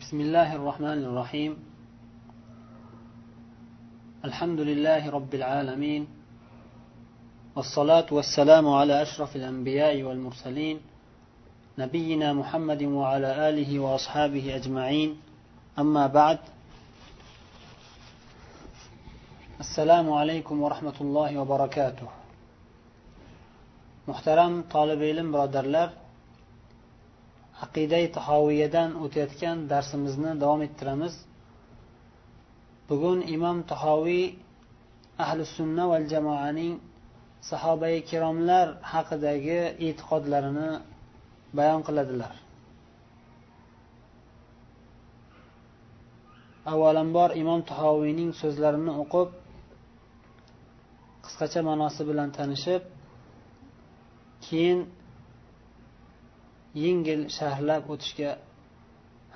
بسم الله الرحمن الرحيم. الحمد لله رب العالمين والصلاة والسلام على أشرف الأنبياء والمرسلين نبينا محمد وعلى آله وأصحابه أجمعين. أما بعد السلام عليكم ورحمة الله وبركاته. محترم طالب علم برادرlar aqidai tahoviyadan o'tayotgan darsimizni davom ettiramiz. Bugun imom tahoviy ahli sunna val jamoaning sahobai kiromlar haqidagi e'tiqodlarini bayon qiladilar. Avvalambor imom tahoviyning so'zlarini o'qib qisqacha ma'nosi bilan tanishib keyin yengil sharhlab o'tishga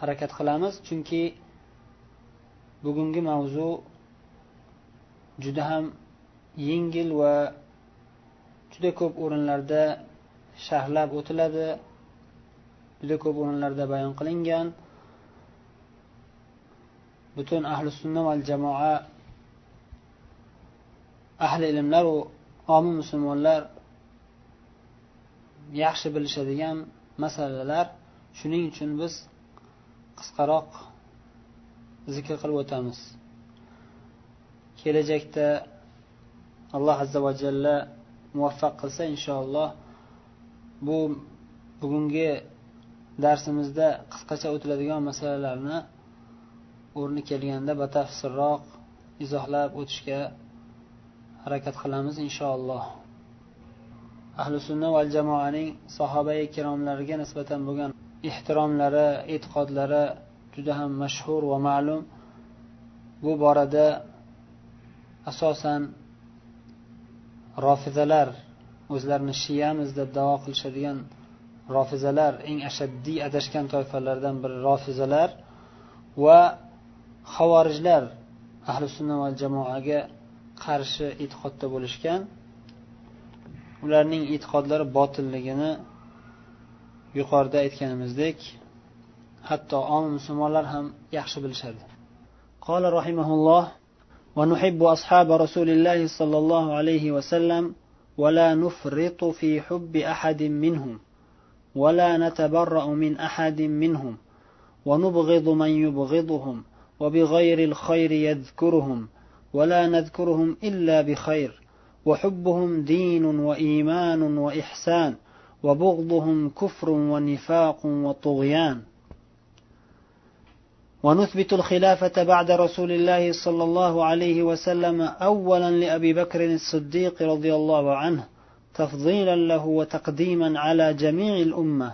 harakat qilamiz. Chunki bugungi mavzu juda ham yengil va juda ko'p o'rinlarda sharhlab o'tiladi juda ko'p o'rinlarda bayon qilingan. Butun ahli sunna val jamoa ahli ilmlaru omi musulmonlar yaxshi bilishadigan masalalar. Shuning uchun biz qisqaroq zikr qilib o'tamiz. Kelajakda alloh azza va jalla muvaffaq qilsa inshaalloh bu bugungi darsimizda qisqacha o'tiladigan masalalarni o'rni kelganda batafsilroq izohlab o'tishga harakat qilamiz inshaalloh. Ahli sunna val jamoaning sahoba ikromlariga nisbatan bo'lgan ehtiromlari e'tiqodlari juda ham mashhur va ma'lum. Bu borada asosan rofizalar o'zlarini shiyamiz deb davo qilishadigan rofizalar eng ashaddiy adashgan toifalardan biri rofizalar va havorijlar ahli sunna va jamoaga qarshi e'tiqodda bo'lishgan. ularning e'tiqodlari botilligini yuqorida aytganimizdek hatto om musulmonlar ham yaxshi bilishadi قال رحمه الله ونحب أصحاب رسول الله صلى الله عليه وسلم ولا نفرط في حب أحد منهم ولا نتبرأ من أحد منهم ونبغض من يبغضهم وبغير الخير يذكرهم ولا نذكرهم إلا بخير وحبهم دين وإيمان وإحسان وبغضهم كفر ونفاق وطغيان. ونثبت الخلافة بعد رسول الله صلى الله عليه وسلم اولا لأبي بكر الصديق رضي الله عنه تفضيلا له وتقديما على جميع الأمة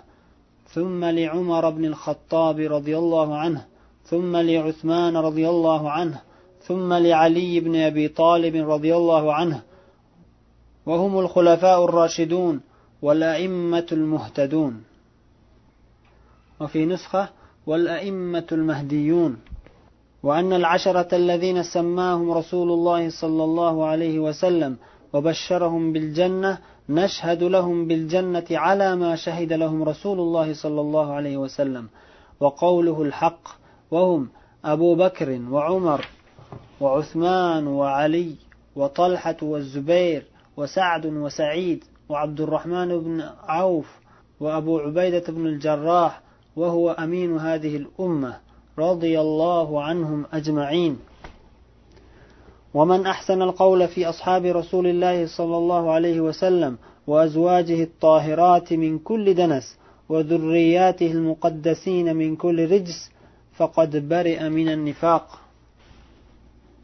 ثم لعمر بن الخطاب رضي الله عنه ثم لعثمان رضي الله عنه ثم لعلي بن أبي طالب رضي الله عنه وهم الخلفاء الراشدون والأئمة المهتدون. وفي نسخة والأئمة المهديون. وأن العشرة الذين سماهم رسول الله صلى الله عليه وسلم وبشرهم بالجنة نشهد لهم بالجنة على ما شهد لهم رسول الله صلى الله عليه وسلم. وقوله الحق وهم أبو بكر وعمر وعثمان وعلي وطلحة والزبير وسعد وسعيد وعبد الرحمن بن عوف وأبو عبيدة بن الجراح وهو أمين هذه الأمة رضي الله عنهم أجمعين. ومن أحسن القول في أصحاب رسول الله صلى الله عليه وسلم وأزواجه الطاهرات من كل دنس وذرياته المقدسين من كل رجس فقد برئ من النفاق.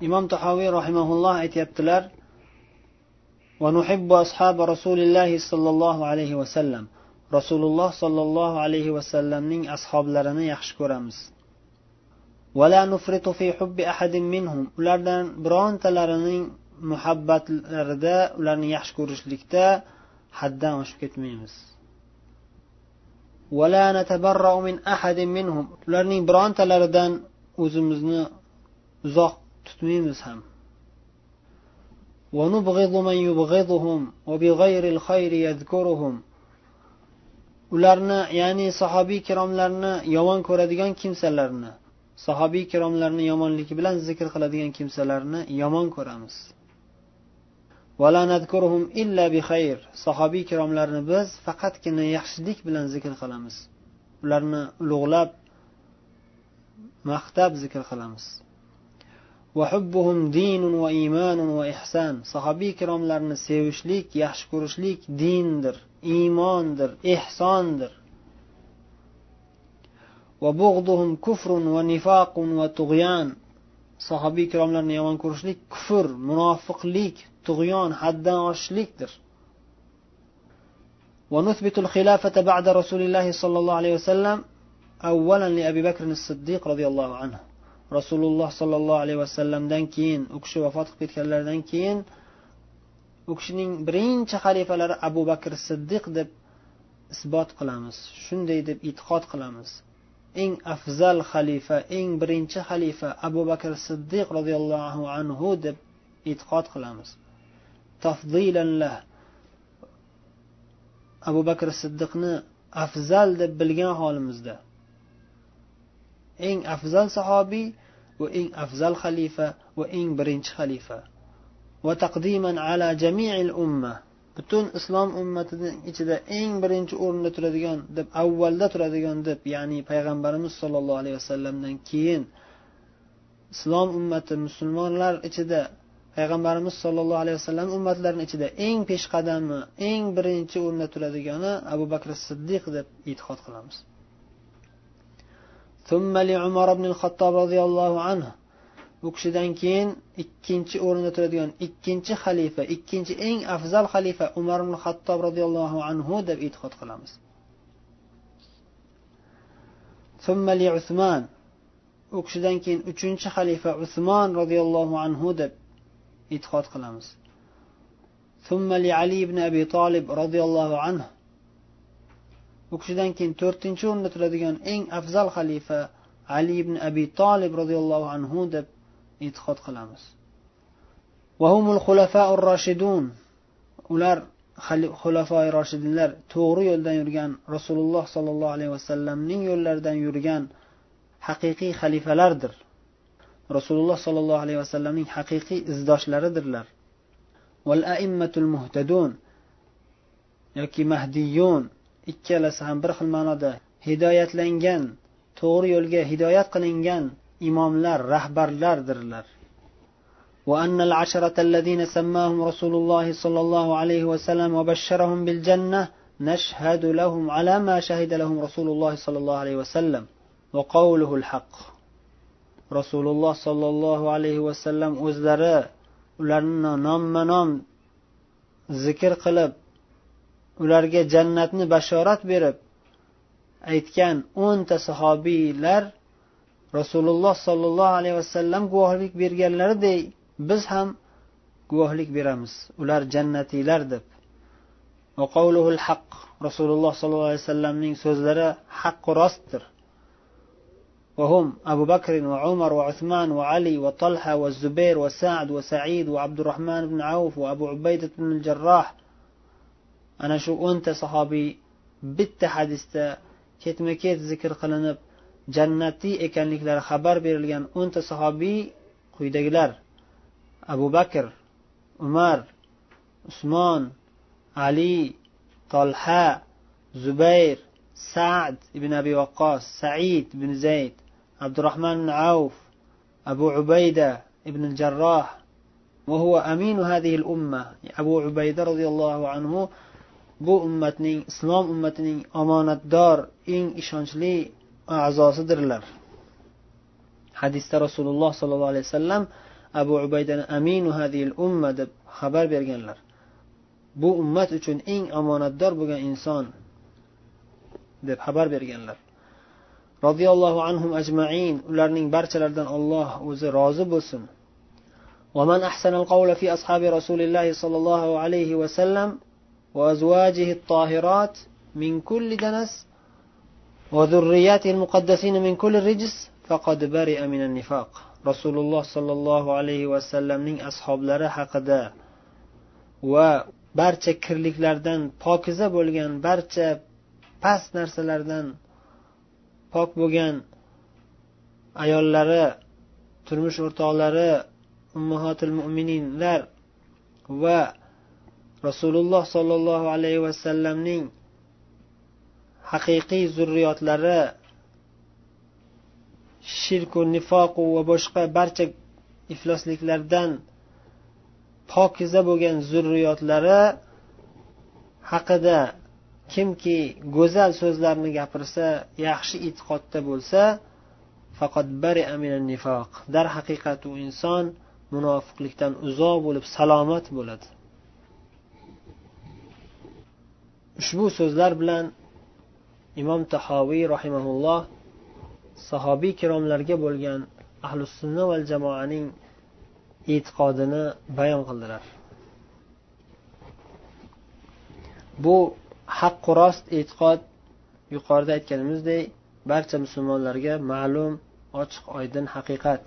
إمام تحاوي رحمه الله أتيبتلر ونحب أصحاب رسول الله صلى الله عليه وسلم رسول الله صلى الله عليه وسلم أصحاب لرنا يخشكرمز ولا نفرط في حب أحد منهم ulardan birontalarining muhabbatlarida ularni yaxshi ko'rishlikda haddan oshib ketmaymiz ولا نتبرأ من أحد منهم ularning birontalaridan o'zimizni uzoq tutmaymiz ham ونبغض من يبغضهم وبغير الخير يذكرهم ularni ya'ni sahobiy ikromlarni yomon ko'radigan kimsalarni sahobiy ikromlarni yomonligi bilan zikr qiladigan kimsalarni yomon ko'ramiz sahobiy ikromlarni biz faqatgina yaxshilik bilan zikr qilamiz ularni ulug'lab maqtab zikr qilamiz وحبهم دين وإيمان وإحسان. صحابي كرام لرن سيوشليك يحشكرشليك دين در إيمان در إحسان در وبغضهم كفر ونفاق وطغيان صحابي كرام لرن يوان كرشليك كفر منافق ليك طغيان حدا عشليك در ونثبت الخلافة بعد رسول الله صلى الله عليه وسلم أولا لأبي بكر الصديق رضي الله عنه rasululloh sollallohu alayhi vasallamdan keyin u kishi vafot qilib ketganlaridan keyin u kishining birinchi xalifalari abu bakr siddiq deb isbot qilamiz shunday deb e'tiqod qilamiz. Eng afzal xalifa eng birinchi xalifa abu bakr siddiq roziyallohu anhu deb e'tiqod qilamiz. Tafzilanlah abu bakr siddiqni afzal deb bilgan holimizda. eng afzal sahobiy va eng afzal xalifa va eng birinchi xalifa. Va taqdiman ala jamiil umma. Butun islom ummatining ichida eng birinchi o'rinda turadigan deb avvalda turadigan deb ya'ni payg'ambarimiz sollallohu alayhi vasallamdan keyin islom ummati musulmonlar ichida payg'ambarimiz sollallohu alayhi vasallam ummatlarini ichida eng peshqadami eng birinchi o'rinda turadigani abu bakr siddiq deb e'tiqod qilamiz. ثُمَّ لِعُمَرَ umar ibn hattob roziyallohu anhu. U kishidan keyin ikkinchi o'rinda turadigan ikkinchi xalifa ikkinchi eng afzal xalifa umar ibn hattob roziyallohu anhu deb e'tiqod qilamiz. Usmon u kishidan keyin uchinchi xalifa usmon roziyallohu anhu deb e'tiqod qilamiz. Ali ibn abi tolib roziyallohu anhu. U kishidan keyin to'rtinchi o'rinda turadigan eng afzal xalifa ali ibn abi tolib roziyallohu anhu deb e'tiqod qilamiz. Ular xulafoi roshidinlar to'g'ri yo'ldan yurgan rasululloh sollallohu alayhi vasallamning yo'llaridan yurgan haqiqiy xalifalardir. Rasululloh sollallohu alayhi vasallamning haqiqiy izdoshlaridirlar. Val aimmatul muhtadun yoki mahdiyun. ikkalasi ham bir xil ma'noda hidoyatlangan to'g'ri yo'lga hidoyat qilingan imomlar rahbarlardirlar وأن العشرة الذين سماهم رسول الله صلى الله عليه وسلم وبشرهم بالجنة نشهد لهم على ما شهد لهم رسول الله صلى الله عليه وسلم وقوله الحق رسول الله صلى الله عليه وسلم o'zlari ularni nomma nom zikr qilib ularga jannatni bashorat berib aytgan o'nta sahobiylar rasululloh sollallohu alayhi vasallam guvohlik berganlaridek biz ham guvohlik beramiz ular jannatiylar deb haq rasululloh sollallohu alayhi vasallamning so'zlari haqqu rostdir وهم أبو بكر وعمر وعثمان وعلي وطلحة والزبير وسعد وسعيد وعبد الرحمن بن عوف وأبو عبيدة بن الجراح أنا شو أنت صحابي bitta hadisda ketma ket zikr qilinib jannatiy ekanliklari xabar berilgan o'nta sahobiy quyidagilar abu bakr umar usmon ali tolha zubayr sad ibn abi vaqqos said ibn zayd abdurahmon ibn avf abu ubayda ibn الجراح وهو أمين هذه الأمة أبو عبيدة رضي الله عنه bu ummatning islom ummatining omonatdor eng ishonchli a'zosidirlar hadisda rasululloh sollallohu alayhi vasallam abu ubaydani aminu hadil umma deb xabar berganlar bu ummat uchun eng omonatdor bo'lgan inson deb xabar berganlar roziyallohu anhum ajmain ularning barchalaridan olloh o'zi rozi bo'lsin ومن أحسن القول في أصحاب رسول الله صلى الله عليه وسلم وأزواجه الطاهرات من كل دنس وذرياته المقدسين من كل الرجس فقد برئ من النفاق rasululloh sollallohu alayhi vasallamning ashoblari haqida va barcha kirliklardan pokiza bo'lgan barcha past narsalardan pok bo'lgan ayollari turmush o'rtoqlari ummahotil mo'mininlar va rasululloh sollallohu alayhi vasallamning haqiqiy zurriyotlari shirku nifoqu va boshqa barcha iflosliklardan pokiza bo'lgan zurriyotlari haqida kimki go'zal so'zlarni gapirsa yaxshi e'tiqodda bo'lsa faqat bari nifoq. Darhaqiqat u inson munofiqlikdan uzoq bo'lib salomat bo'ladi. Ushbu so'zlar bilan imom tahoviy rahimaulloh sahobiy kiromlarga bo'lgan ahli sunna val jamoaning e'tiqodini bayon qildilar. Bu haqqu rost e'tiqod yuqorida aytganimizdek barcha musulmonlarga ma'lum ochiq oydin haqiqat.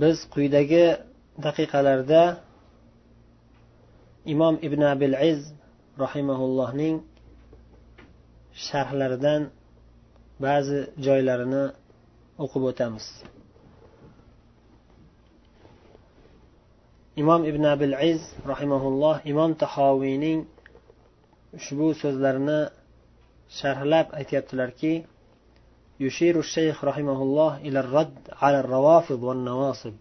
Biz quyidagi daqiqalarda imom ibn abil iz rahimaullohning sharhlaridan ba'zi joylarini o'qib o'tamiz imom ibn abil iz rahimaulloh imom tahoviyning ushbu so'zlarini sharhlab aytyaptilarki يشير الشيخ رحمه الله إلى الرد على الروافض والنواصب